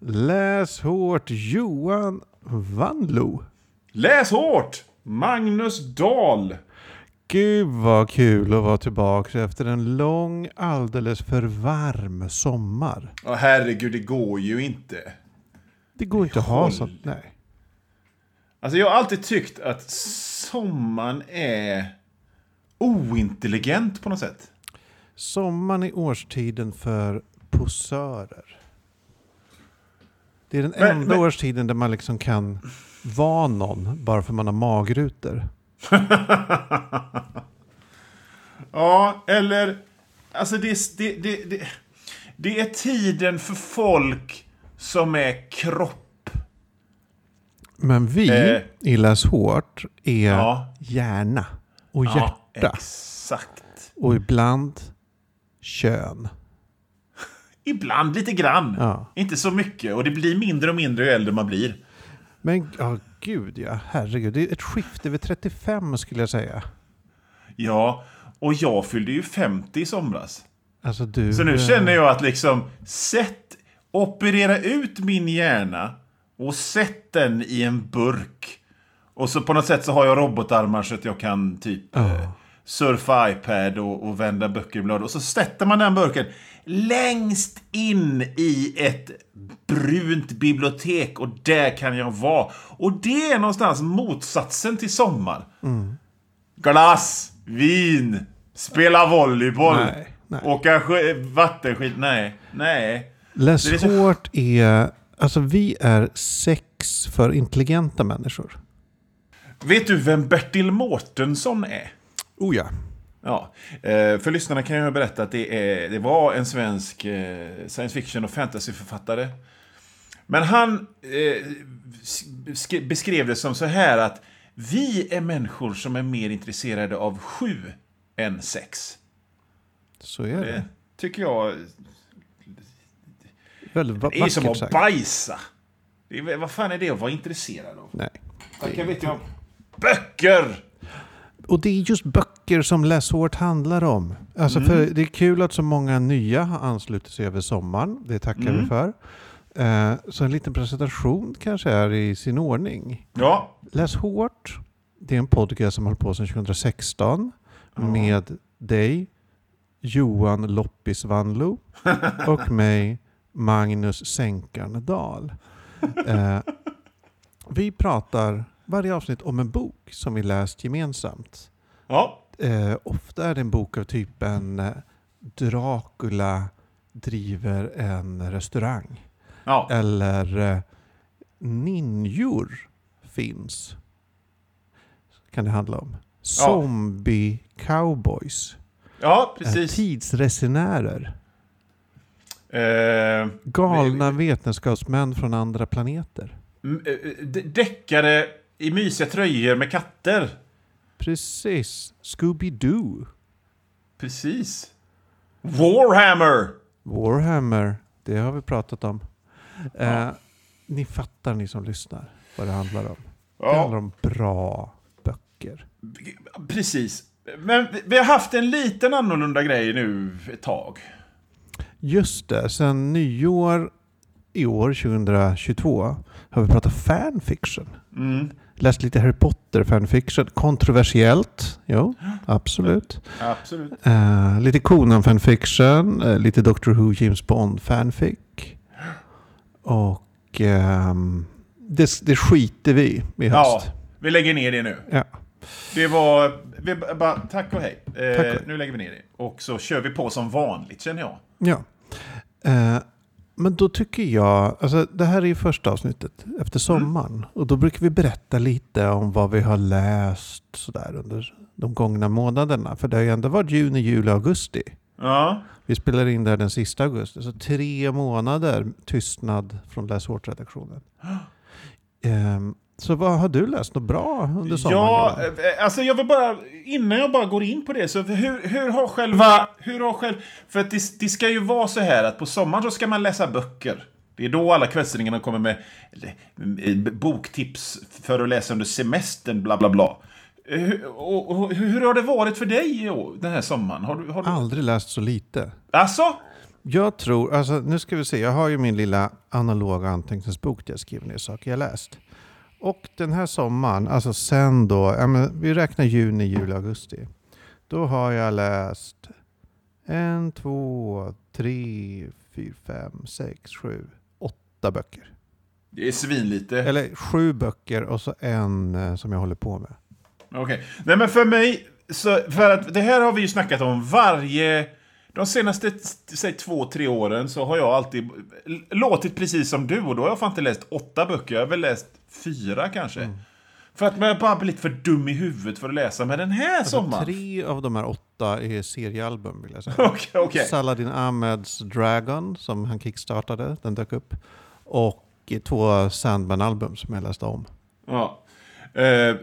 Läs hårt Johan Vanlo. Läs hårt! Magnus Dahl. Gud vad kul att vara tillbaka efter en lång, alldeles för varm sommar. Ja, herregud, det går ju inte. Det går inte att ha sånt. Nej. Alltså jag har alltid tyckt att sommaren är ointelligent på något sätt. Sommaren är årstiden för posörer. Det är den Men- enda men- årstiden där man liksom kan vara någon bara för man har magrutor. Ja, eller... Alltså det, det, det, det, det är tiden för folk som är kropp. Men vi Eh. i Läs hårt är Ja. hjärna och Ja, hjärta. exakt. och ibland kön. Ibland lite grann. Ja. Inte så mycket. Och det blir mindre och mindre ju äldre man blir. Men ja, gud ja, herregud. Det är ett skifte vid 35 skulle jag säga. Ja, och jag fyllde ju 50 i somras. Alltså du... Så nu eh, känner jag att liksom, sätt, operera ut min hjärna och sätt den i en burk. Och så på något sätt så har jag robotarmar så att jag kan typ eh, surfa iPad och, och vända böcker i blad. Och så sätter man den burken längst in i ett brunt bibliotek och där kan jag vara. Och det är någonstans motsatsen till sommar. Glass, vin, spela volleyboll, Nej, nej. åka sk- vattenskid. Nej, nej. Läs är så- hårt är... Alltså vi är sex för intelligenta människor. Vet du vem Bertil Mårtensson är? Oh ja. Ja, eh, för lyssnarna kan jag berätta att det, är, det var en svensk eh, science fiction och fantasyförfattare. Men han eh, sk- beskrev det som så här att vi är människor som är mer intresserade av sju än sex. Så är det. Det tycker jag Väldigt va- det är som vackert att bajsa. Är, vad fan är det att vara intresserad av? Nej. Jag vet jag. Böcker! Och det är just böcker som läshårt handlar om. Alltså för det är kul att så många nya har anslutit sig över sommaren. Det tackar vi för. Eh, så en liten presentation kanske är i sin ordning. Ja, Läs hårt. Det är en podcast som håller på sedan 2016 med dig, Johan Loppis Vanlo och mig, Magnus Sänkan Dahl. Eh, vi pratar varje avsnitt om en bok som vi läst gemensamt. ja, Eh, ofta är det en bok av typen eh, Dracula driver en restaurang. ja. Eller eh, ninjor finns. Kan det handla om. Zombie cowboys. Ja, Eh, precis. tidsresenärer. Eh, Galna vetenskapsmän från andra planeter. eh, d- Deckare i mysiga tröjor med katter. Precis. Scooby-Doo. Precis. Warhammer! Warhammer. Det har vi pratat om. Eh, ni fattar ni som lyssnar vad det handlar om. Det handlar Ja, om bra böcker. precis. Men vi- vi har haft en liten annorlunda grej nu ett tag. Just det, sen nyår i år, 2022, har vi pratat fanfiction. Mm, Läst lite Harry Potter fanfiction. Kontroversiellt, jo, absolut. absolut. Eh, lite Conan fanfiction, uh, lite Doctor Who James Bond fanfic. Och ehm, det, det skiter vi i i Ja, höst. vi lägger ner det nu. Ja. Det var... Vi bara, tack och hej. Eh, Tack och hej. Nu lägger vi ner det. Och så kör vi på som vanligt, känner jag. Ja. Men då tycker jag, alltså det här är ju första avsnittet efter sommaren. Och då brukar vi berätta lite om vad vi har läst sådär under de gångna månaderna. För det har ju ändå varit juni, juli, augusti. Ja. Vi spelar in det här den sista augusti. Så tre månader tystnad från Läs hårt-redaktionen. Ehm, så vad har du läst något bra under sommaren? Ja, eh, alltså jag vill bara, innan jag bara går in på det, så hur, hur har själva, hur har själv, för att det, det ska ju vara så här att på sommaren så ska man läsa böcker. Det är då alla kvällstidningarna kommer med boktips för att läsa under semestern, bla bla bla. Hur- Och, och, hur har det varit för dig i år, den här sommaren? Har du, har du... Aldrig läst så lite. Alltså? Jag tror, alltså nu ska vi se, jag har ju min lilla analoga anteckningsbok där jag skriver ner saker jag läst. Och den här sommaren, alltså sen då, vi räknar juni, juli, augusti. Då har jag läst en, två, tre, fyra, fem, sex, sju, åtta böcker. Det är svinlite. Eller sju böcker och så en eh, som jag håller på med. Okej. Nej, men för mig, så, för att det här har vi ju snackat om varje... De senaste, säg två, tre åren så har jag alltid låtit precis som du och då har jag fan inte läst åtta böcker, jag har väl läst fyra kanske. För att jag bara blivit för dum i huvudet för att läsa, men den här Alltså, sommaren... tre av de här åtta är seriealbum vill jag säga. Okej, okej. Saladin Ahmeds Dragon som han kickstartade, den dök upp. Och två Sandman-album som jag läste om. Ja. Eh,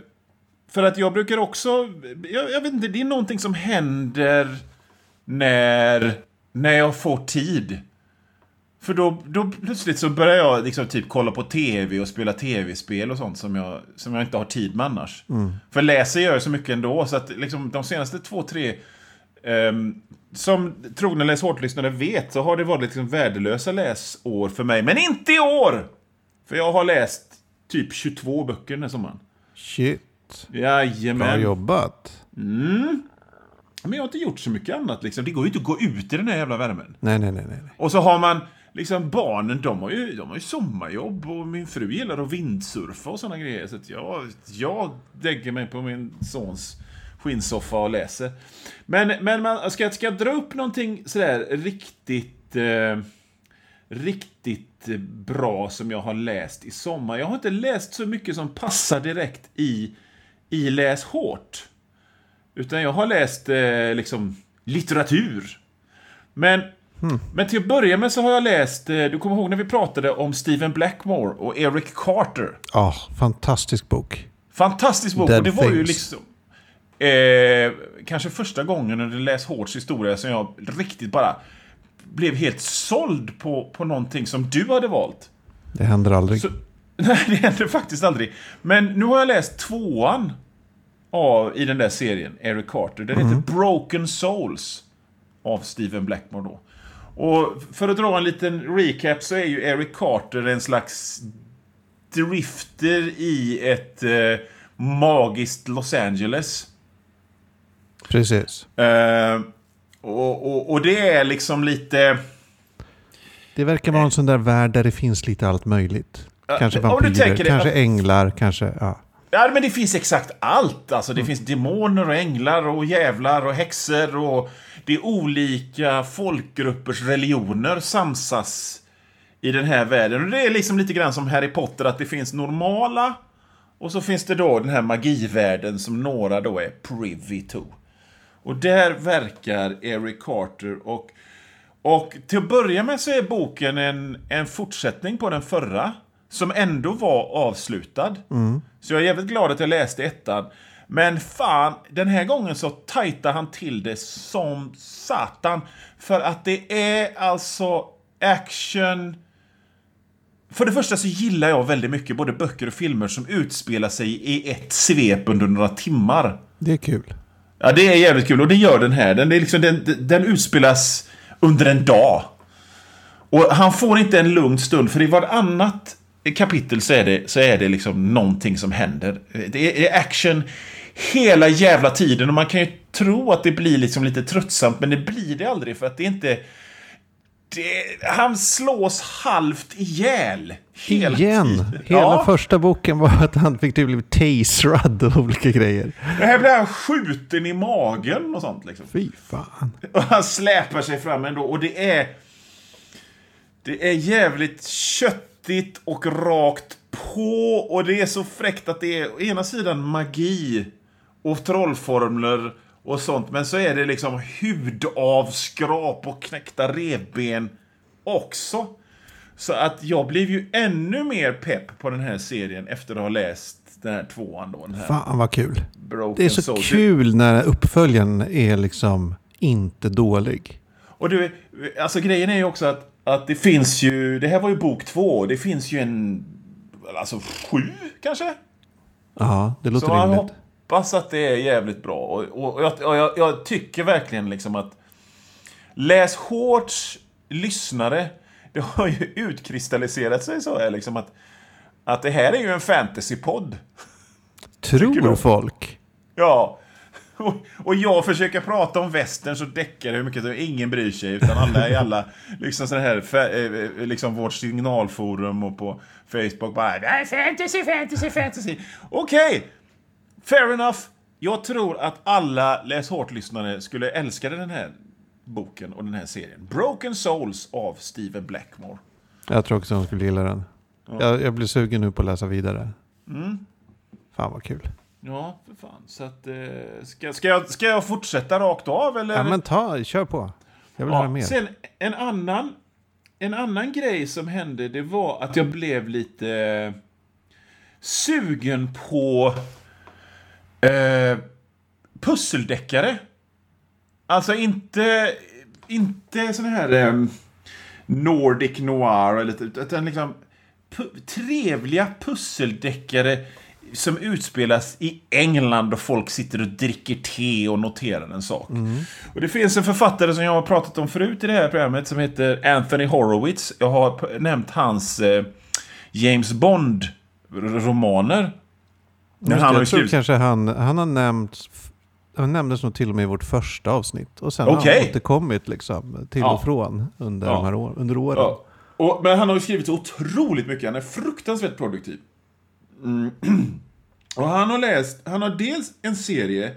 för att jag brukar också... Jag, jag vet inte, det är någonting som händer när, när jag får tid. För då, då plötsligt så börjar jag liksom typ kolla på tv och spela tv-spel och sånt som jag, som jag inte har tid med annars. För läser gör jag så mycket ändå, så att liksom de senaste två, tre... ehm, som trogna läs hårt-lyssnare vet så har det varit liksom värdelösa läsår för mig. Men inte i år! För jag har läst typ 22 böcker den här sommaren. Shit, bra Jajamän. jobbat. Men jag har inte gjort så mycket annat liksom. Det går ju inte att gå ut i den här jävla värmen. Nej, nej. nej. nej. Och så har man liksom barnen, de har ju, de har ju sommarjobb och min fru gillar att vindsurfa och sådana grejer. Så att jag, jag lägger mig på min sons skinnsoffa och läser. Men, men man, ska, ska jag dra upp någonting sådär riktigt, eh, riktigt bra som jag har läst i sommar? Jag har inte läst så mycket som passar direkt i, i Läs hårt. Utan jag har läst eh, liksom litteratur. Men, men till att börja med så har jag läst, eh, du kommer ihåg när vi pratade om Stephen Blackmore och Eric Carter. Ja, fantastisk bok. Fantastisk bok. Dead och det var ju Things. liksom... Eh, kanske första gången under Läs Hårds historia som jag riktigt bara blev helt såld på, på någonting som du hade valt. Det händer aldrig. Så, nej, det händer faktiskt aldrig. Men nu har jag läst tvåan av, i den där serien, Eric Carter. Den heter Broken Souls av Stephen Blackmore då. Och för att dra en liten recap så är ju Eric Carter en slags drifter i ett eh, magiskt Los Angeles. Precis. Eh, och, och, och det är liksom lite... Det verkar vara en sån där värld där det finns lite allt möjligt. Kanske vampyrer, kanske änglar, kanske... Ja. Ja, men det finns exakt allt. Alltså, det finns demoner och änglar och jävlar och häxor och det är olika folkgruppers religioner samsas i den här världen. Och det är liksom lite grann som Harry Potter, att det finns normala och så finns det då den här magivärlden som några då är privy to. Och där verkar Eric Carter och och till att börja med så är boken en, en fortsättning på den förra, som ändå var avslutad. Så jag är jävligt glad att jag läste ettan. Men fan, den här gången så tajtar han till det som satan. För att det är alltså action... För det första så gillar jag väldigt mycket både böcker och filmer som utspelar sig i ett svep under några timmar. Det är kul. Ja, det är jävligt kul och det gör den här. Den, är liksom, den, den utspelas under en dag. Och han får inte en lugn stund, för i varannat kapitel så är det, så är det liksom någonting som händer. Det är action hela jävla tiden och man kan ju tro att det blir liksom lite tröttsamt, men det blir det aldrig för att det är inte... Det, han slås halvt ihjäl. Hela Igen! tiden. Hela Ja. första boken var att han fick typ bli taserad och olika grejer. Det här blir han skjuten i magen och sånt liksom. Fy fan. Och han släpar sig fram ändå. Och det är... Det är jävligt köttigt och rakt på. Och det är så fräckt att det är å ena sidan magi och trollformler och sånt. Men så är det liksom hudavskrap och knäckta revben också. Så att jag blev ju ännu mer pepp på den här serien efter att ha läst den här tvåan då. Den här Fan vad kul. Broken Det är så Soul. kul när uppföljaren är liksom inte dålig. Och du, alltså grejen är ju också att, att det finns ju, det här var ju bok två, det finns ju en, alltså sju kanske? Ja, det låter Så man rimligt. hoppas att det är jävligt bra. Och, och, och, jag, och jag, jag tycker verkligen liksom att Läs hårt, lyssnare, det har ju utkristalliserat sig så här liksom att, att det här är ju en fantasypodd. Tror folk? Ja. Och, och jag försöker prata om västerns och deckare hur mycket ingen bryr sig. Utan alla i alla, liksom så här, fa- eh, liksom vårt signalforum och på Facebook bara "Nej, fantasy, fantasy, fantasy. Okej, fair enough. Jag tror att alla Läs Hårt-lyssnare skulle älska den här boken och den här serien. Broken Souls av Steven Blackmore. Jag tror också de skulle gilla den. Jag, jag blir sugen nu på att läsa vidare. Mm. Fan vad kul. Ja, för fan. Så att, eh, ska, ska, jag, ska jag fortsätta rakt av eller? Ja, men ta, kör på. Jag vill höra mer. Sen en annan, en annan grej som hände, det var att jag blev lite eh, sugen på eh, pusseldeckare. Alltså inte, inte sån här eh, Nordic noir, eller, utan liksom pu- trevliga pusseldeckare som utspelas i England och folk sitter och dricker te och noterar en sak. Och det finns en författare som jag har pratat om förut i det här programmet som heter Anthony Horowitz. Jag har nämnt hans eh, James Bond-romaner. Men han har jag tror skrivit... kanske han, han har nämnt, han nämndes nog till och med i vårt första avsnitt. Och sen har Okej. han återkommit liksom, till Ja. och från under, Ja. de här år, under åren. Ja. Och, men han har ju skrivit så otroligt mycket. Han är fruktansvärt produktiv. Mm. Och han har läst, han har dels en serie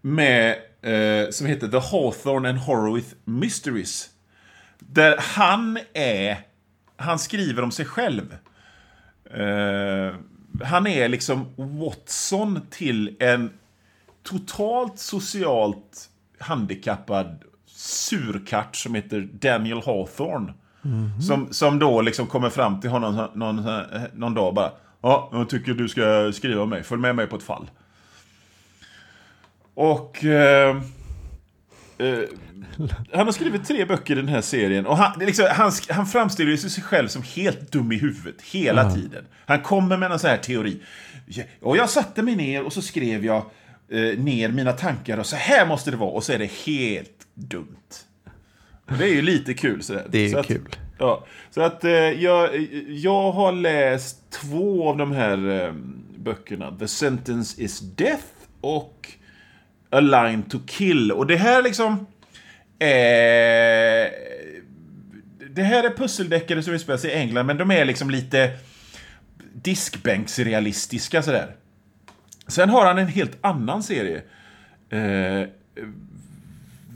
med, eh, som heter The Hawthorne and Horowitz Mysteries. Där han är, han skriver om sig själv. Eh, han är liksom Watson till en totalt socialt handikappad surkatt som heter Daniel Hawthorne. Som, som då liksom kommer fram till honom någon, någon dag och bara Ja, jag tycker du ska skriva om mig. Följ med mig på ett fall. Och... Eh, eh, han har skrivit tre böcker i den här serien. Och han, liksom, han, han framställer sig själv som helt dum i huvudet hela tiden. Han kommer med en sån här teori. Och jag satte mig ner och så skrev jag eh, ner mina tankar och så här måste det vara. Och så är det helt dumt. Och det är ju lite kul sådär. Det är så att, kul. Ja, så att eh, jag, jag har läst två av de här eh, böckerna. The Sentence is Death och A Line to Kill. Och det här liksom... Eh, det här är pusseldeckare som utspelar sig i England, men de är liksom lite diskbänksrealistiska sådär. Sen har han en helt annan serie. Eh,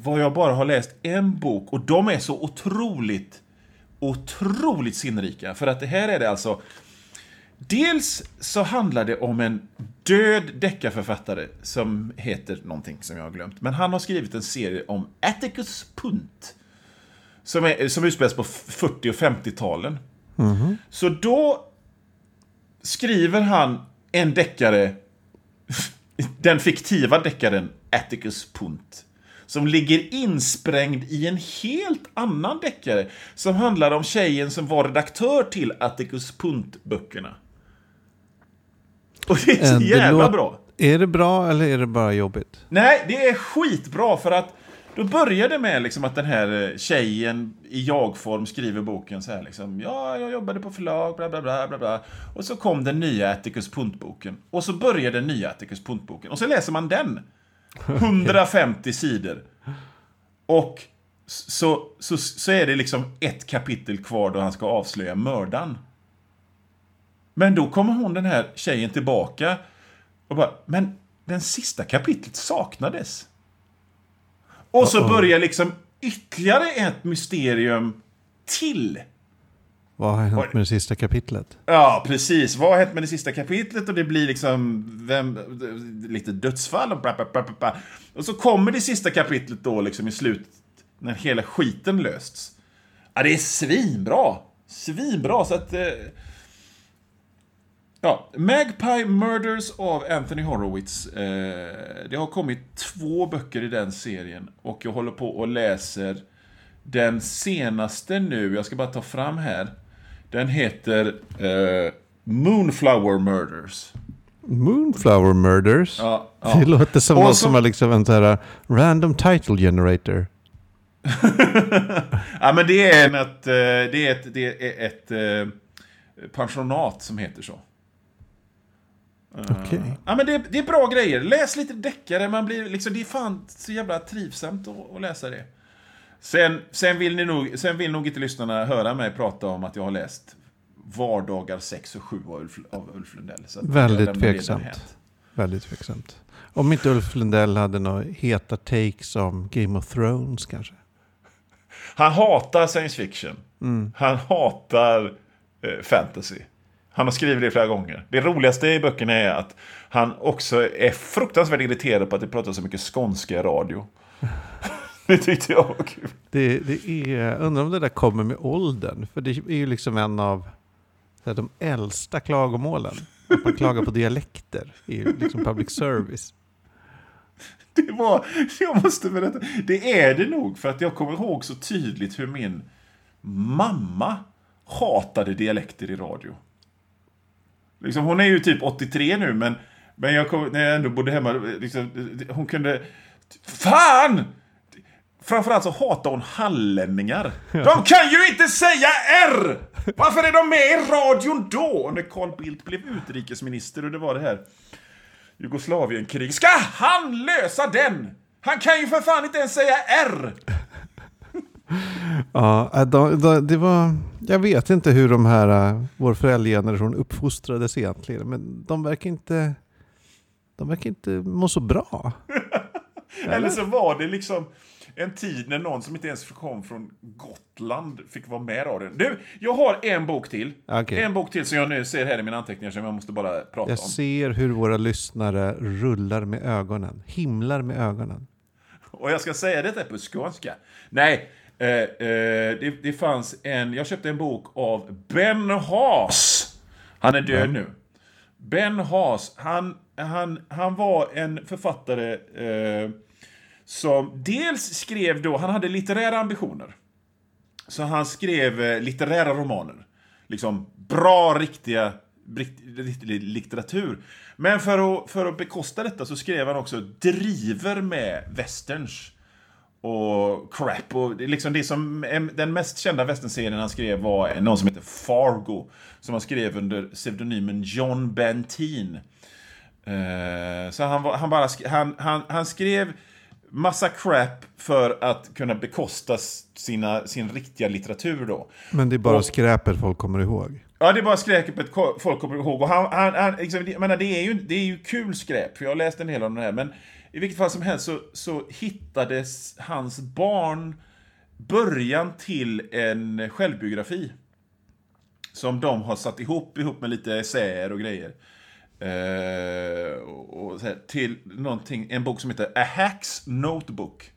vad jag bara har läst en bok och de är så otroligt, otroligt sinnrika. För att det här är det alltså... Dels så handlar det om en död deckarförfattare som heter någonting som jag har glömt. Men han har skrivit en serie om Atticus Punt. Som, är, som utspelas på 40 och 50-talen. Så då skriver han en deckare, den fiktiva deckaren Atticus Punt. Som ligger insprängd i en helt annan deckare. Som handlar om tjejen som var redaktör till Atticus Punt-böckerna. Och det är så Eh, det jävla låt- bra. Är det bra eller är det bara jobbigt? Nej, det är skitbra för att då börjar det med liksom att den här eh, tjejen i jag-form skriver boken så här liksom. Ja, jag jobbade på förlag, bla bla bla bla bla. Och så kom den nya Atticus Punt-boken. Och så börjar den nya Atticus Punt-boken. Och så läser man den. 150 sidor. Och så, så, så är det liksom ett kapitel kvar då han ska avslöja mördaren. Men då kommer hon, den här tjejen, tillbaka och bara, men den sista kapitlet saknades. Och så börjar liksom ytterligare ett mysterium till. Vad har hänt med det sista kapitlet? Ja, precis. Vad har hänt med det sista kapitlet? Och det blir liksom vem, lite dödsfall och bla, bla, bla. Och så kommer det sista kapitlet då liksom i slutet, när hela skiten lösts. Ja, det är svinbra! Svinbra, så att... Eh, ja, Magpie Murders av Anthony Horowitz. Eh, det har kommit två böcker i den serien. Och jag håller på och läser den senaste nu. Jag ska bara ta fram här. Den heter eh, Moonflower Murders. Moonflower Murders? Ja, Det ja. låter som något som är liksom en sån här random title generator. ja, men det är, en, ett, eh, det är ett, det är ett eh, pensionat som heter så. Okej. Okay. Ja, men det, det, är bra grejer. Läs lite deckare. Man blir liksom, det är fan så jävla trivsamt att, att läsa det. Sen, sen, vill ni nog, sen vill nog inte lyssnarna höra mig prata om att jag har läst Vardagar 6 och 7 av Ulf, av Ulf Lundell. Väldigt tveksamt. Väldigt tveksamt. Om inte Ulf Lundell hade några heta takes om Game of Thrones kanske? Han hatar science fiction. Mm. Han hatar eh, fantasy. Han har skrivit det flera gånger. Det roligaste i böckerna är att han också är fruktansvärt irriterad på att det pratas så mycket skånska i radio. det tyckte jag var kul. Det, det är, undrar om det där kommer med åldern. För det är ju liksom en av de äldsta klagomålen. Att man klagar på dialekter i liksom public service. Det var, jag måste berätta, det är det nog för att jag kommer ihåg så tydligt hur min mamma hatade dialekter i radio. Liksom, hon är ju typ 83 nu, men, men jag kom, när jag ändå bodde hemma, liksom, hon kunde... Fan! Framförallt så hatar hon hallänningar. De kan ju inte säga R! Varför är de med i radion då? När Carl Bildt blev utrikesminister och det var det här Jugoslavienkrig. Ska han lösa den? Han kan ju för fan inte ens säga R! ja, äh, det var... Jag vet inte hur de här, äh, vår föräldrageneration uppfostrades egentligen. Men de verkar inte... De verkar inte må så bra. Eller? Eller så var det liksom en tid när någon som inte ens kom från Gotland fick vara med i radion. Du, jag har en bok till. Okay. En bok till som jag nu ser här i mina anteckningar som jag måste bara prata jag om. Jag ser hur våra lyssnare rullar med ögonen, himlar med ögonen. Och jag ska säga detta på skånska. Nej, eh, eh, det, det fanns en, jag köpte en bok av Ben Haas. Han är död mm. nu. Ben Haas, han, han, han var en författare eh, som dels skrev då, han hade litterära ambitioner. Så han skrev eh, litterära romaner. Liksom bra, riktiga, riktig litteratur. Men för att, för att bekosta detta så skrev han också driver med westerns. Och crap. Och liksom det som, den mest kända westernserien han skrev var någon som heter Fargo. Som han skrev under pseudonymen John Bentin. Eh, så han, han, bara, han, han, han skrev massa crap för att kunna bekosta sina, sin riktiga litteratur då. Men det är bara och, skräpet folk kommer ihåg? Ja, det är bara skräpet folk kommer ihåg. Och han, han, han, liksom, jag menar, det, är ju, det är ju kul skräp, för jag har läst en hel av den här. Men i vilket fall som helst så, så hittades hans barn början till en självbiografi. Som de har satt ihop, ihop med lite essäer och grejer. Eh, och, här, till någonting, en bok som heter A Hacks Notebook.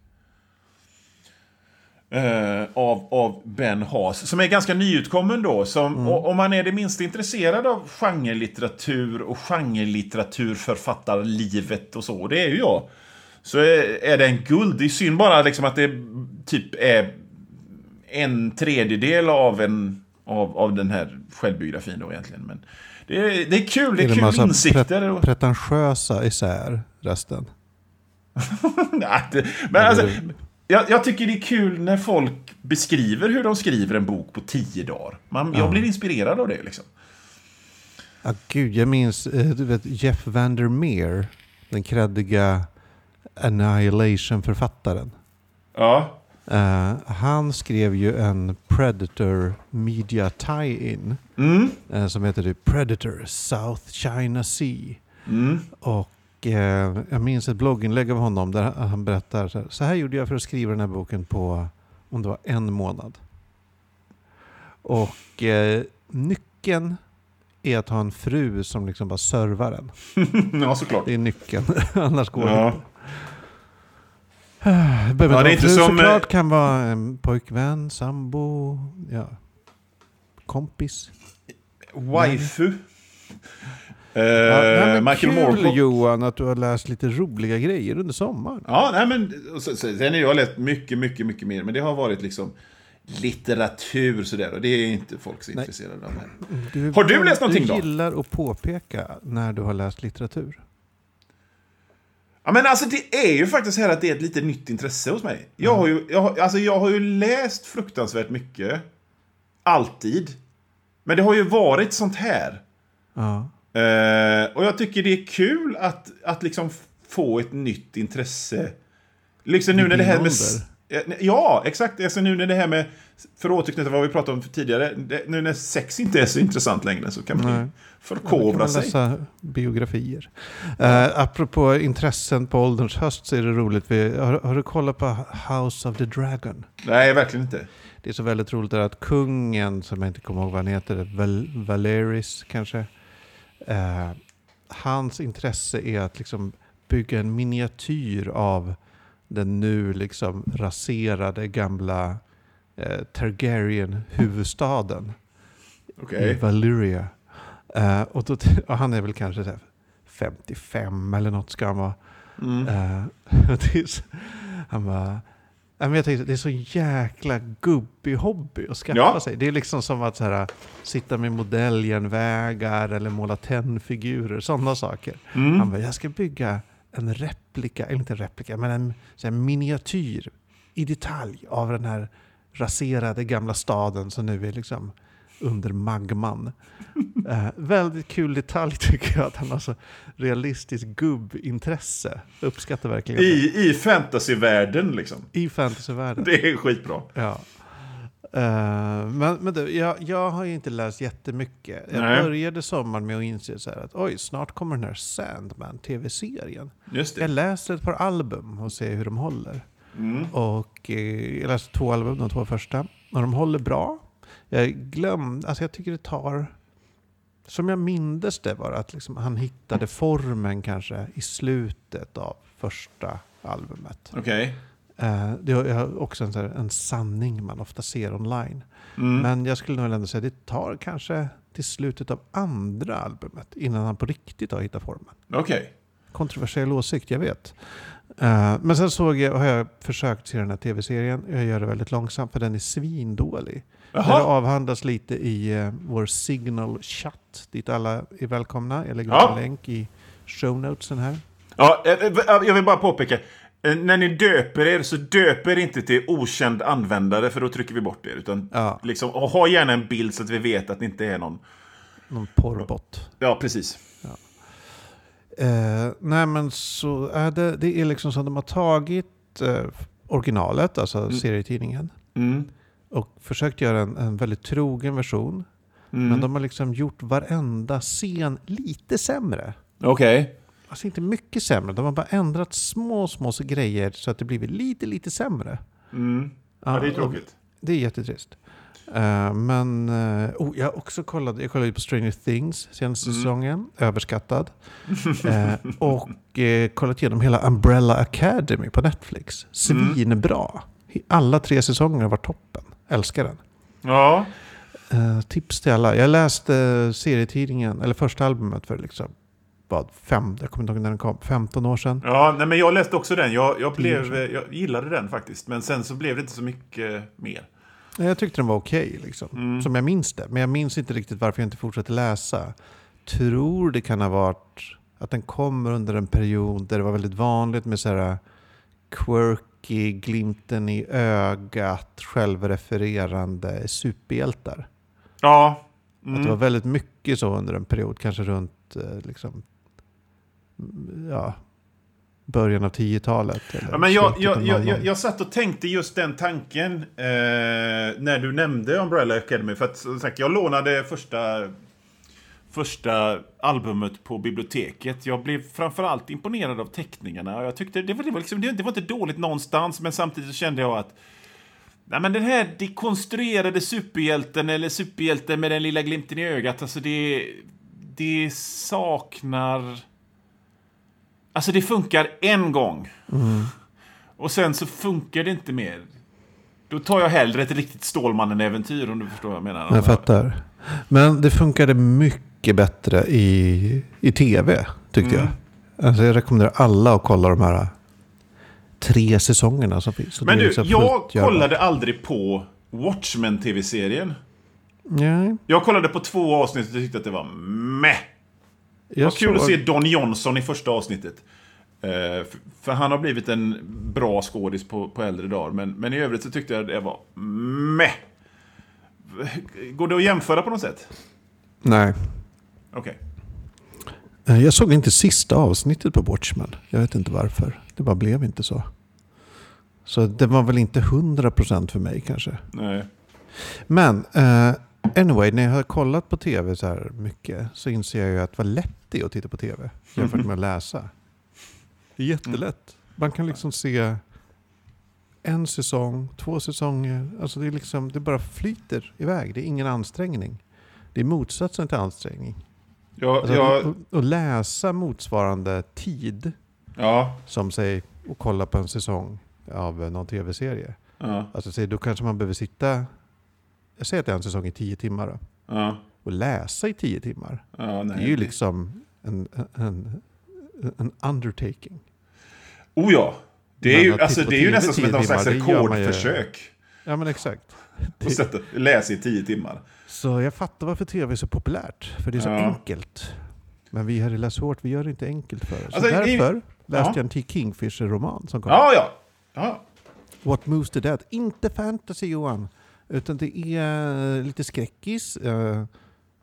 Eh, av, av Ben Haas, som är ganska nyutkommen då. Som, mm. Om man är det minsta intresserad av genrelitteratur och genrelitteraturförfattarlivet och så, det är ju jag. Så är, är det en guld. Det är synd bara liksom att det typ är en tredjedel av, en, av, av den här självbiografin då egentligen. Men, det är, det är kul, det är, är kul insikter. Pre pretentiösa isär resten. Nej, det, men alltså, jag, jag, tycker det är kul när folk beskriver hur de skriver en bok på tio dagar. Man, jag blir inspirerad av det liksom. Ja, gud, jag minns eh, du vet, Jeff Vandermeer, den kreddiga Annihilation-författaren. Ja. Uh, han skrev ju en Predator Media Tie-In mm. uh, som heter typ Predator South China Sea. Mm. Och uh, jag minns ett blogginlägg av honom där han berättar så här, så här gjorde jag för att skriva den här boken på om det var en månad. Och nyckeln är att ha en fru som liksom bara servar en. ja, såklart. Det är nyckeln, annars går ja. det inte. Behöver ja, det är inte som... såklart kan vara en pojkvän, sambo, ja, kompis. Waifu. Uh, ja, Michael kul Moore. Johan att du har läst lite roliga grejer under sommaren. Ja, nej, men sen har jag läst mycket, mycket, mycket mer. Men det har varit liksom litteratur sådär. Och det är inte folk så nej. intresserade av. Du, har du läst någonting då? Du gillar att påpeka när du har läst litteratur. Ja, men alltså det är ju faktiskt här att det är ett lite nytt intresse hos mig. Jag har ju, jag, har- alltså jag har ju läst fruktansvärt mycket. Alltid. Men det har ju varit sånt här. Ja. Eh, och jag tycker det är kul att, att liksom få ett nytt intresse. Liksom nu när det här med... ålder. Eh, Ja, exakt. Alltså nu när det här med... För att återknyta vad vi pratade om tidigare. Det, nu när sex inte är så intressant längre så kan man Nej. Kan förkovra man sig. läsa biografier. Uh, apropå intressen på ålderns höst så är det roligt. Vi, har, har du kollat på House of the Dragon? Nej, verkligen inte. Det är så väldigt roligt att kungen, som jag inte kommer ihåg vad han heter, Val Valeris kanske. eh, hans intresse är att liksom bygga en miniatyr av den nu liksom raserade gamla eh, Targaryen-huvudstaden Okej. i Valyria. Eh, och, då, och han är väl kanske så här 55 eller något ska han vara. Mm. Eh, han bara, jag tänkte, det är så jäkla gubbig hobby att skaffa Ja. sig. Det är liksom som att så här, sitta med modelljärnvägar eller måla tennfigurer, sådana saker. Mm. Han bara, jag ska bygga en replika, eller inte en replika, men en här, miniatyr i detalj av den här raserade gamla staden som nu är liksom under magman. Eh, väldigt kul detalj tycker jag, att han har så realistiskt gubbintresse. Uppskattar verkligen det. I, I fantasyvärlden liksom. I fantasyvärlden. Det är skitbra. Ja. Eh, men men du, jag, jag har ju inte läst jättemycket. Jag Nej. började sommaren med att inse så att oj, snart kommer den här Sandman-tv-serien. Jag läser ett par album och ser hur de håller. Mm. Och eh, jag läste två album, de två första. Och de håller bra. Jag glömde, alltså jag tycker det tar... Som jag mindes det var att liksom han hittade formen kanske i slutet av första albumet. Okej. Eh, det är också en, en sanning man ofta ser online. Mm. Men jag skulle nog ändå säga att det tar kanske till slutet av andra albumet innan han på riktigt har hittat formen. Okej. Kontroversiell åsikt, jag vet. Eh, men sen såg jag, har jag försökt se den här tv-serien. Jag gör det väldigt långsamt för den är svindålig. Det Jaha. avhandlas lite i eh, vår Signal Chat dit alla är välkomna. Jag lägger Ja. en länk i show notesen här. Ja, jag vill bara påpeka. Eh, När ni döper er så döper inte till okänd användare för då trycker vi bort er. Utan Ja, liksom, och ha gärna en bild så att vi vet att det inte är någon. någon porrbot. Ja, precis. Eh, nej men så är det, det är liksom som de har tagit eh, originalet, alltså serietidningen, Mm. och försökt göra en, en väldigt trogen version. Mm. Men de har liksom gjort varenda scen lite sämre. Okej. Alltså inte mycket sämre, de har bara ändrat små, små grejer så att det blivit lite, lite sämre. Mm. Ja, det är tråkigt. Det är jättetrist. Eh, men eh, oh, jag har också kollat, jag kollade på Stranger Things senaste Mm. säsongen, överskattad. Eh, och eh, kollat igenom hela Umbrella Academy på Netflix. Mm. Svinbra. Alla tre säsonger var toppen. Älskar den. Ja. Tips till alla. Jag läste serietidningen, eller första albumet för liksom, vad, fem, jag kommer inte ihåg när den kom, 15 år sedan. Ja, nej, men jag läste också den. Jag, jag, blev, jag gillade den faktiskt. Men sen så blev det inte så mycket mer. Jag tyckte den var okej, liksom. Mm. som jag minns det. Men jag minns inte riktigt varför jag inte fortsatte läsa. Tror det kan ha varit att den kommer under en period där det var väldigt vanligt med så här quirky, glimten i ögat, självrefererande superhjältar. Ja. Att det var väldigt mycket så under en period, kanske runt eh, liksom, mm, ja, början av 10-talet. eller Ja, men jag, jag, jag, 00. jag, jag satt och tänkte just den tanken eh, när du nämnde Umbrella Academy. För att som sagt, jag lånade första, första albumet på biblioteket. Jag blev framförallt imponerad av teckningarna. Jag tyckte det var, det, var liksom, det, det var inte dåligt någonstans, men samtidigt kände jag att Nej, men den här dekonstruerade superhjälten, eller superhjälten med den lilla glimten i ögat, alltså det, det saknar... Alltså det funkar en gång. Och sen så funkar det inte mer. Då tar jag hellre ett riktigt Stålmannen-äventyr om du förstår vad jag menar. Jag fattar. Men det funkade mycket bättre i, i tv, tyckte Mm. jag. Alltså jag rekommenderar alla att kolla de här tre säsongerna som finns. Men du, jag kollade aldrig på Watchmen-tv-serien. Nej, Jag kollade på två avsnitt och tyckte att det var meh. Jag Vad kul att såg- se Don Johnson i första avsnittet. Eh, för, han har blivit en bra skådis på, på äldre dagar. Men, men i övrigt så tyckte jag det var meh. Går det att jämföra på något sätt? Nej. Okej. Eh, Jag såg inte sista avsnittet på Watchmen. Jag vet inte varför. Det bara blev inte så. Så det var väl inte 100% för mig kanske. Nej. Men eh, anyway, när jag har kollat på tv så här mycket så inser jag ju att vad lätt det är att titta på tv jämfört med att läsa. Det är jättelätt. Man kan liksom se en säsong, två säsonger. Alltså det, är liksom, det bara flyter iväg. Det är ingen ansträngning. Det är motsatsen till ansträngning. Ja, Alltså, ja, att, att läsa motsvarande tid ja, som säg att kolla på en säsong av någon tv-serie. ja, Alltså då kanske man behöver sitta, jag säger att det är en säsong i tio timmar då, ja, och läsa i tio timmar. ja. Det är ju liksom en, en, en undertaking. Oh ja! Det är Men ju, alltså, det är ju nästan som ett slags rekordförsök. Ja men exakt. Att sätta, läsa i tio timmar. Så jag fattar varför tv är så populärt. För det är så Ja. enkelt. Men vi här i Läs hårt, vi gör det inte enkelt för oss. Alltså, så i- därför läste Ja. jag en T. Kingfisher-roman som kom. Ja, ja. ja. What Moves the Dead. Inte fantasy Johan. Utan det är eh, lite skräckis. Eh,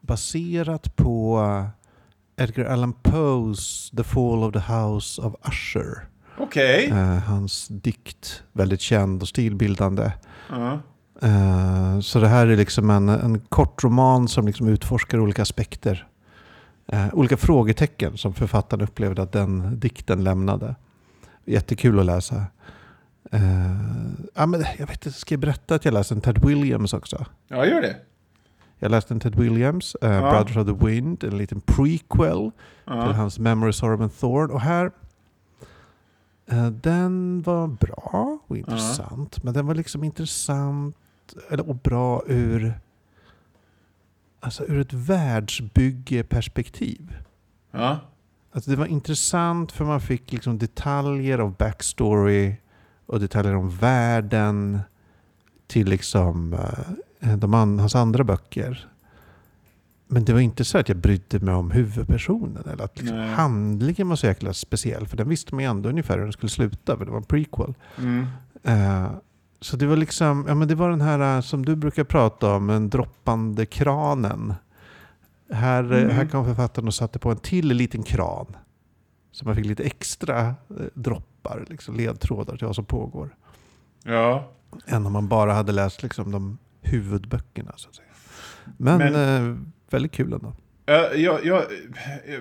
baserat på eh, Edgar Allan Poes The Fall of the House of Usher. Okej. Eh, hans dikt. Väldigt känd och stilbildande. Ja. Eh, så det här är liksom en, en kort roman som liksom utforskar olika aspekter. Olika frågetecken som författaren upplevde att den dikten lämnade. Jättekul att läsa. Ja, men jag vet inte, ska jag berätta att jag läste en Ted Williams också? ja, gör det. Jag läste en Ted Williams, eh, Ja. Brothers of the Wind, en liten prequel till Ja. hans Memory, Sorrow and Thorn. Och här, eh, den var bra och intressant. Men den var liksom intressant eller, och bra ur, alltså ur ett världsbyggeperspektiv. Ja. Alltså det var intressant för man fick liksom detaljer av backstory och detaljer om världen till liksom eh, de an, hans andra böcker. Men det var inte så att jag brydde mig om huvudpersonen eller att liksom handlingen var så jäkla speciell. För den visste man ju ändå ungefär hur den skulle sluta för det var en prequel. Mm. Eh, så det var liksom, ja men det var den här eh, som du brukar prata om, den droppande kranen. Här, eh, Mm. här kom författaren och satte på en till liten kran. Så man fick lite extra eh, droppar, liksom ledtrådar till vad som pågår. Ja. Än om man bara hade läst liksom de huvudböckerna. Så att säga. Men, Men- eh, väldigt kul ändå. Ja, jag, jag,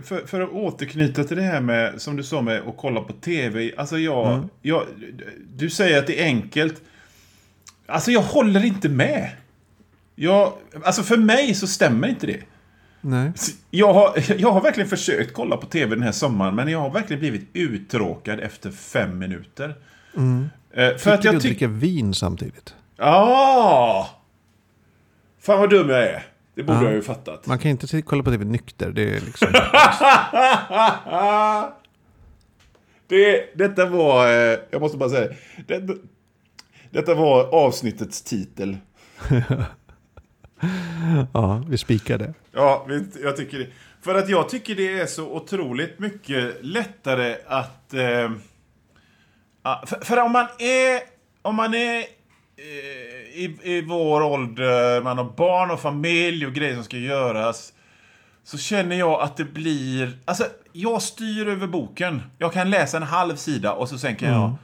för, för att återknyta till det här med, som du sa med att kolla på tv. Alltså jag, Mm. jag, du säger att det är enkelt. Alltså jag håller inte med. Jag, alltså för mig så stämmer inte det. Nej. Jag har, jag har verkligen försökt kolla på tv den här sommaren, men jag har verkligen blivit uttråkad efter fem minuter. Mm. Eh, för För att jag att tycker... dricka vin samtidigt. Ah! Fan vad dum jag är. Det borde Ja. jag ju fattat. Man kan inte kolla på tv nykter. Det är liksom... det, detta var, eh, jag måste bara säga det. det. Detta var avsnittets titel. ja, vi spikade. Ja, vet- jag tycker det. För att jag tycker det är så otroligt mycket lättare att... Eh, ja, för, för om man är... Om man är eh, i, i vår ålder, man har barn och familj och grejer som ska göras. Så känner jag att det blir... Alltså, jag styr över boken. Jag kan läsa en halv sida och så sen kan jag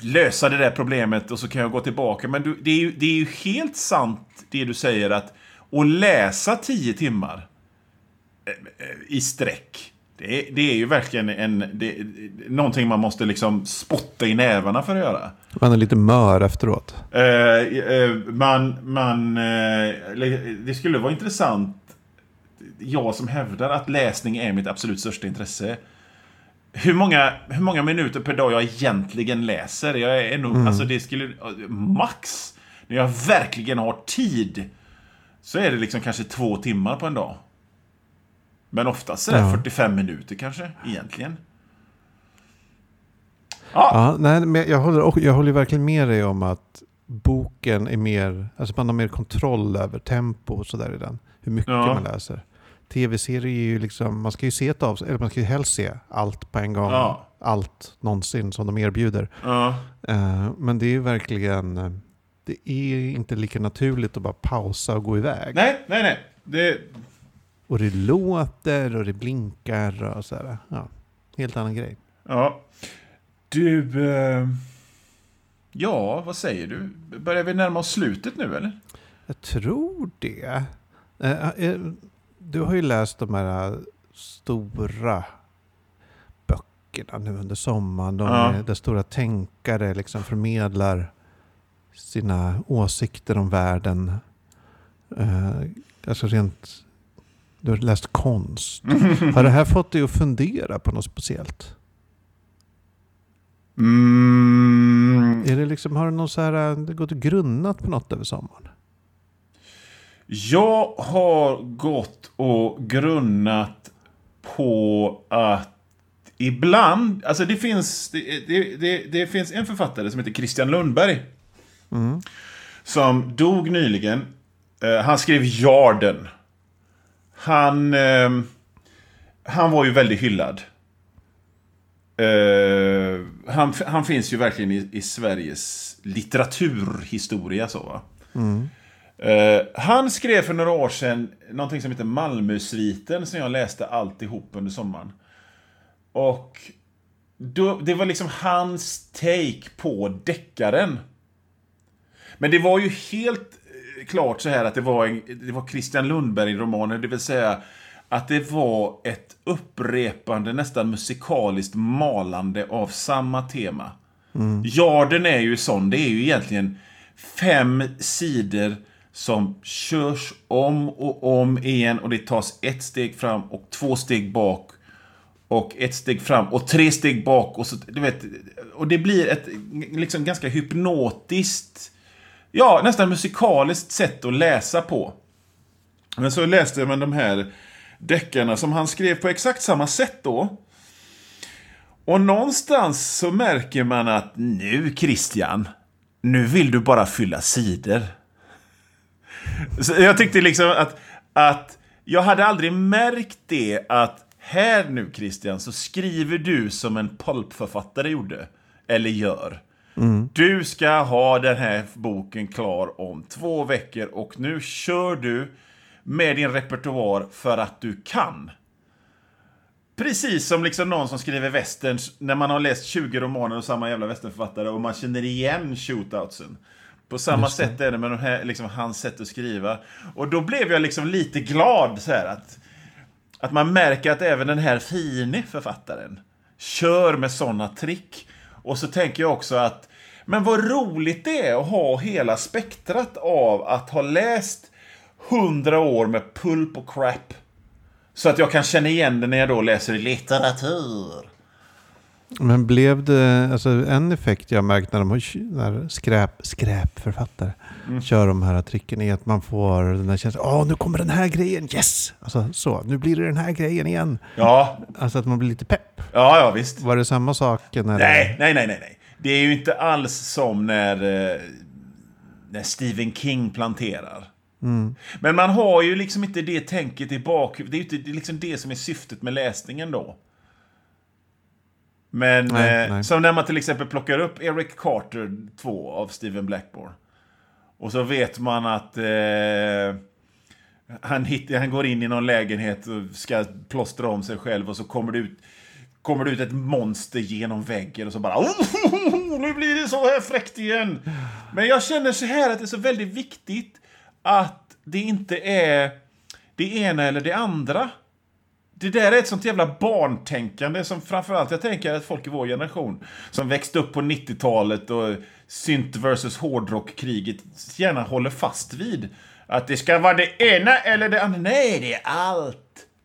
lösa det där problemet och så kan jag gå tillbaka. Men du, det, är ju, det är ju helt sant det du säger att att läsa tio timmar eh, eh, i sträck. Det är, det är ju verkligen en, det, någonting man måste liksom spotta i nävarna för att göra. Man är lite mör efteråt. Eh, eh, man, man, eh, det skulle vara intressant, jag som hävdar att läsning är mitt absolut största intresse. Hur många, hur många minuter per dag jag egentligen läser? Jag är nog, alltså det skulle, max, när jag verkligen har tid, så är det liksom kanske två timmar på en dag. Men oftast sådär Ja. 45 minuter kanske, egentligen. Ja, Ja, nej, men jag håller, jag håller verkligen med dig om att boken är mer, alltså man har mer kontroll över tempo och sådär i den. Hur mycket Ja. man läser. tv-serier är ju liksom, man ska ju se ett avsnitt, eller man ska ju helst se allt på en gång. Ja. Allt någonsin som de erbjuder. Ja. Eh, men det är ju verkligen, eh, det är inte lika naturligt att bara pausa och gå iväg. Nej, nej, nej. Det, Och det låter och det blinkar och sådär. Ja, helt annan grej. ja. Du... Eh, ja, vad säger du? Börjar vi närma oss slutet nu, eller? Jag tror det. Eh, eh, Du har ju läst de här stora böckerna nu under sommaren. De Ja. är, där stora tänkare liksom förmedlar sina åsikter om världen. Eh, Alltså rent... Du har läst konst. Har det här fått dig att fundera på något speciellt? Mm, Är det liksom, har du någon så här, det gått och grunnat på något över sommaren? Jag har gått och grunnat på att ibland, alltså det finns, det, det, det, det finns en författare som heter Christian Lundberg. Som dog nyligen. Eh, han skrev Jarden. Han, eh, han var ju väldigt hyllad. Eh, han, han finns ju verkligen i, i Sveriges litteraturhistoria. Så, va? Eh, han skrev för några år sedan någonting som heter Malmösviten som jag läste alltihop under sommaren. Och då, det var liksom hans take på deckaren. Men det var ju helt klart så här att det var, en, det var Christian Lundberg-romaner, det vill säga att det var ett upprepande, nästan musikaliskt malande av samma tema. Jarden är ju sån, det är ju egentligen fem sidor som körs om och om igen och det tas ett steg fram och två steg bak och ett steg fram och tre steg bak och så, du vet, och det blir ett liksom ganska hypnotiskt, ja, nästan musikaliskt sätt att läsa på. Men så läste man de här deckarna som han skrev på exakt samma sätt då. Och någonstans så märker man att nu Christian, nu vill du bara fylla sidor. Så jag tyckte liksom att, att jag hade aldrig märkt det att här nu Christian så skriver du som en pulpförfattare gjorde. Eller gör. Du ska ha den här boken klar om två veckor och nu kör du med din repertoar för att du kan. Precis som liksom någon som skriver westerns när man har läst 20 romaner och samma jävla westernförfattare och man känner igen shootoutsen. På samma sätt är det med de här, liksom, hans sätt att skriva. Och då blev jag liksom lite glad så här att, att man märker att även den här fine författaren kör med sådana trick. Och så tänker jag också att men vad roligt det är att ha hela spektrat av att ha läst hundra år med pulp och crap. Så att jag kan känna igen det när jag då läser litteratur. Men blev det, alltså en effekt jag märkt när de har, när skräp, skräpförfattare kör de här tricken är att man får den här känslan, åh nu kommer den här grejen, yes! Alltså så, nu blir det den här grejen igen. Ja, Alltså att man blir lite pepp. ja, ja visst. Var det samma sak? När Nej, nej, nej, nej, nej. Det är ju inte alls som när, eh, när Stephen King planterar. Men man har ju liksom inte det tänket i bakhuvudet. Det är ju inte det är liksom det som är syftet med läsningen då. Men Nej, eh, nej. som när man till exempel plockar upp Eric Carter 2 av Stephen Blackmore. Och så vet man att eh, han, hit, han går in i någon lägenhet och ska plåstra om sig själv och så kommer det ut, kommer det ut ett monster genom väggen och så bara oh, nu blir det så här fräckt igen. Men jag känner så här att det är så väldigt viktigt att det inte är det ena eller det andra. Det där är ett sånt jävla barntänkande som framförallt jag tänker att folk i vår generation som växte upp på 90-talet och synt versus hårdrockkriget gärna håller fast vid. Att det ska vara det ena eller det andra. Nej, det är allt.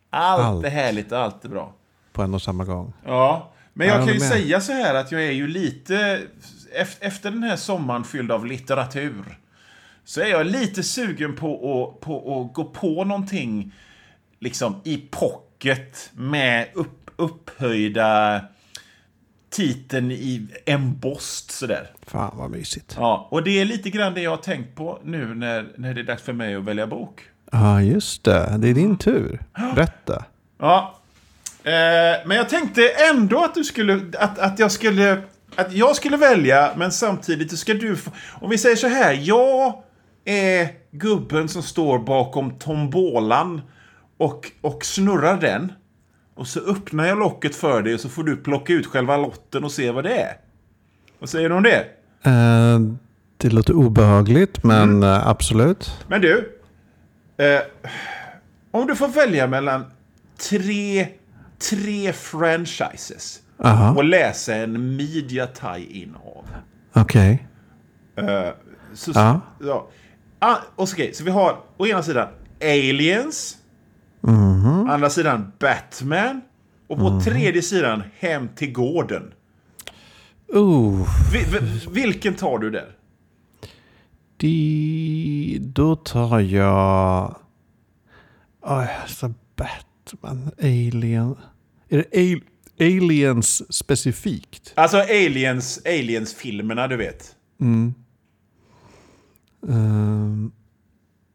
Allt, Allt. är härligt och allt är bra. På en och samma gång. Ja, men Ja, jag jag kan ju med. säga så här att jag är ju lite... ef- Efter den här sommaren fylld av litteratur så är jag lite sugen på att, på att gå på någonting liksom i pocket med upp, upphöjda titeln i embossed sådär. Fan vad mysigt. Ja, och det är lite grann det jag har tänkt på nu när, när det är dags för mig att välja bok. Ja, just det. Det är din tur. Berätta. Ja. Eh, men jag tänkte ändå att du skulle... Att, att jag skulle... Att jag skulle välja, men samtidigt ska du få... Om vi säger så här. Jag är gubben som står bakom tombolan och, och snurrar den. Och så öppnar jag locket för dig och så får du plocka ut själva lotten och se vad det är. Vad säger du om det? Eh, det låter obehagligt, men eh, absolut. Men du. Eh, om du får välja mellan tre, tre franchises Aha. och läsa en media tie-in av. Okej. Eh, så, Ja. ja. Ah, okej, så vi har å ena sidan Aliens. Mhm. Andra sidan Batman. Och på tredje sidan Hem till gården. Oh, Vi, vi, vilken tar du där? de, då tar jag... Oh, alltså Batman, Alien. Är det al- Aliens specifikt? Alltså Aliens, Aliens-filmerna, du vet. Ehm,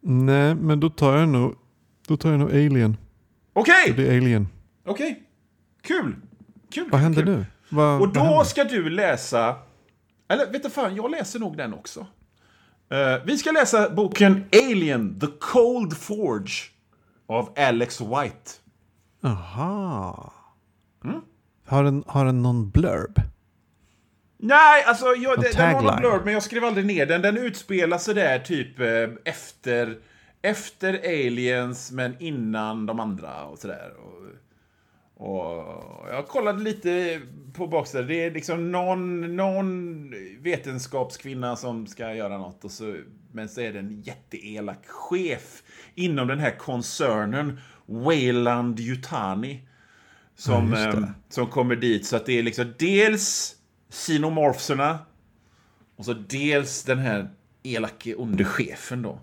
nej, men då tar jag nog, då tar jag nog Alien. Okej! Det blir Alien. Okej. Kul. Kul. Vad händer kul. nu? Vad, Och då ska du läsa... Eller vet du fan, jag läser nog den också. Eh, vi ska läsa boken Alien, The Cold Forge av Alex White. Aha. Har, den, har den någon blurb? Nej, alltså jag, En det, den har någon blurb, men jag skrev aldrig ner den. Den utspelar sig där typ eh, efter, efter Aliens, men innan de andra och sådär. Och, och jag kollade lite på baksidan. Det är liksom någon, någon vetenskapskvinna som ska göra något. Och så, men så är det en jätteelak chef inom den här koncernen, Wayland Yutani. Som, Ja, eh, som kommer dit. Så att det är liksom dels xenomorfserna och så dels den här elake onde chefen då.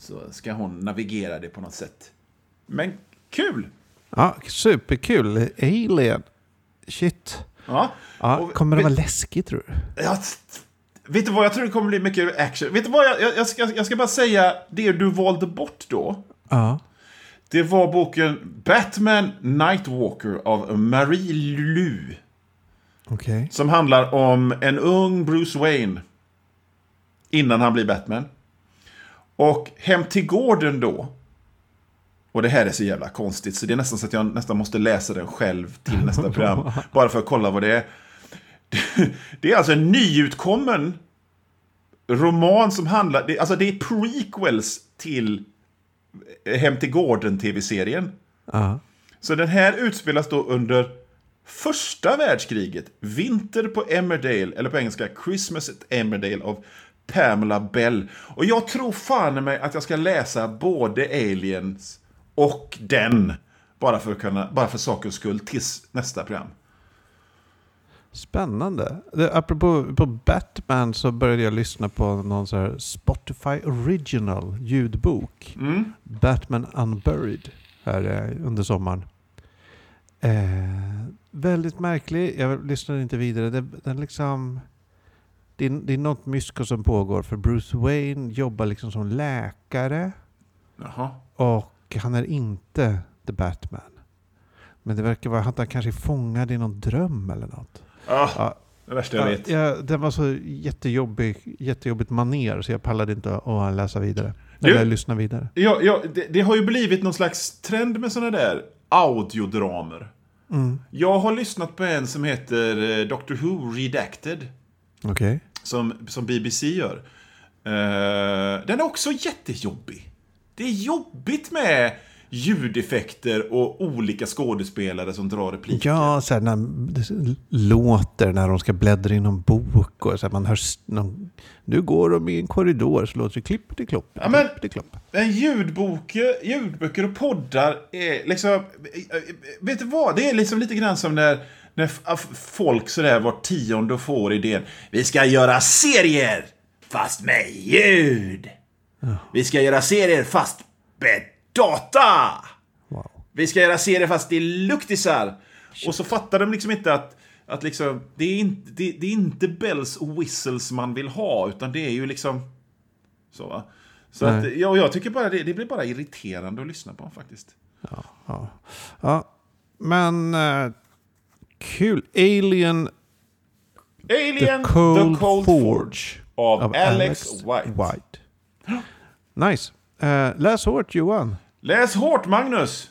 Så ska hon navigera det på något sätt. Men kul! Ja, superkul. Alien. Shit. Ja. Ja, kommer det vara läskigt tror du? Ja, vet du vad, jag tror det kommer bli mycket action. Vet du vad, jag, jag, ska, jag ska bara säga det du valde bort då. Ja. Det var boken Batman Nightwalker av Marie Lu. Okej. Som handlar om en ung Bruce Wayne. Innan han blir Batman. Och Hem till gården då. Och det här är så jävla konstigt så det är nästan så att jag nästan måste läsa den själv till nästa program. Bara för att kolla vad det är. Det är alltså en nyutkommen roman som handlar... det- Alltså det är prequels till Hem till gården-tv-serien. Ja. Så den här utspelas då under första världskriget. Vinter på Emmerdale, eller på engelska Christmas at Emmerdale av Pamela Bell. Och jag tror fan mig att jag ska läsa både Aliens och den. Bara för, att kunna, bara för sakens skull tills nästa program. Spännande. Apropå på Batman så började jag lyssna på någon så här Spotify original ljudbok. Mm. Batman Unburied här eh, under sommaren. Eh, väldigt märklig. Jag lyssnade inte vidare. Det, den liksom, det, är, det är något mysko som pågår. För Bruce Wayne jobbar liksom som läkare. Jaha. Och han är inte The Batman. Men det verkar vara att han kanske är fångad i någon dröm eller något. Ah, Ja, det värsta jag vet. Ja, den var så jättejobbig, jättejobbigt maner så jag pallade inte att läsa vidare. Du- Eller lyssna vidare. Ja, ja, det, det har ju blivit någon slags trend med sådana där audiodramer. Mm. Jag har lyssnat på en som heter eh, Doctor Who Redacted. Okej. Som, som BBC gör. Eh, den är också jättejobbig. Det är jobbigt med ljudeffekter och olika skådespelare som drar repliker. Ja, så här, när det låter när de ska bläddra i någon bok. Och så här, man hör någon, nu går de i en korridor så låter det klipp till klopp. Ja, men- klipp klopp. Men ljudböcker, ljudböcker och poddar är liksom... Vet du vad? Det är liksom lite grann som när, när f- folk sådär var tionde får idén. Vi ska göra serier! Fast med ljud! Vi ska göra serier fast med data! Wow. Vi ska göra serier fast det är luktisar. Och så fattar de liksom inte att, att liksom, det, är inte, det, det är inte bells och whistles man vill ha, utan det är ju liksom... Så, va? Så att, ja, jag tycker bara det, det blir bara irriterande att lyssna på faktiskt. Ja, ja. ja. Men uh, kul. Alien Alien The Cold, The Cold Forge, Forge av, av Alex, White. White. Nice. Uh, läs hårt Johan. Läs hårt Magnus!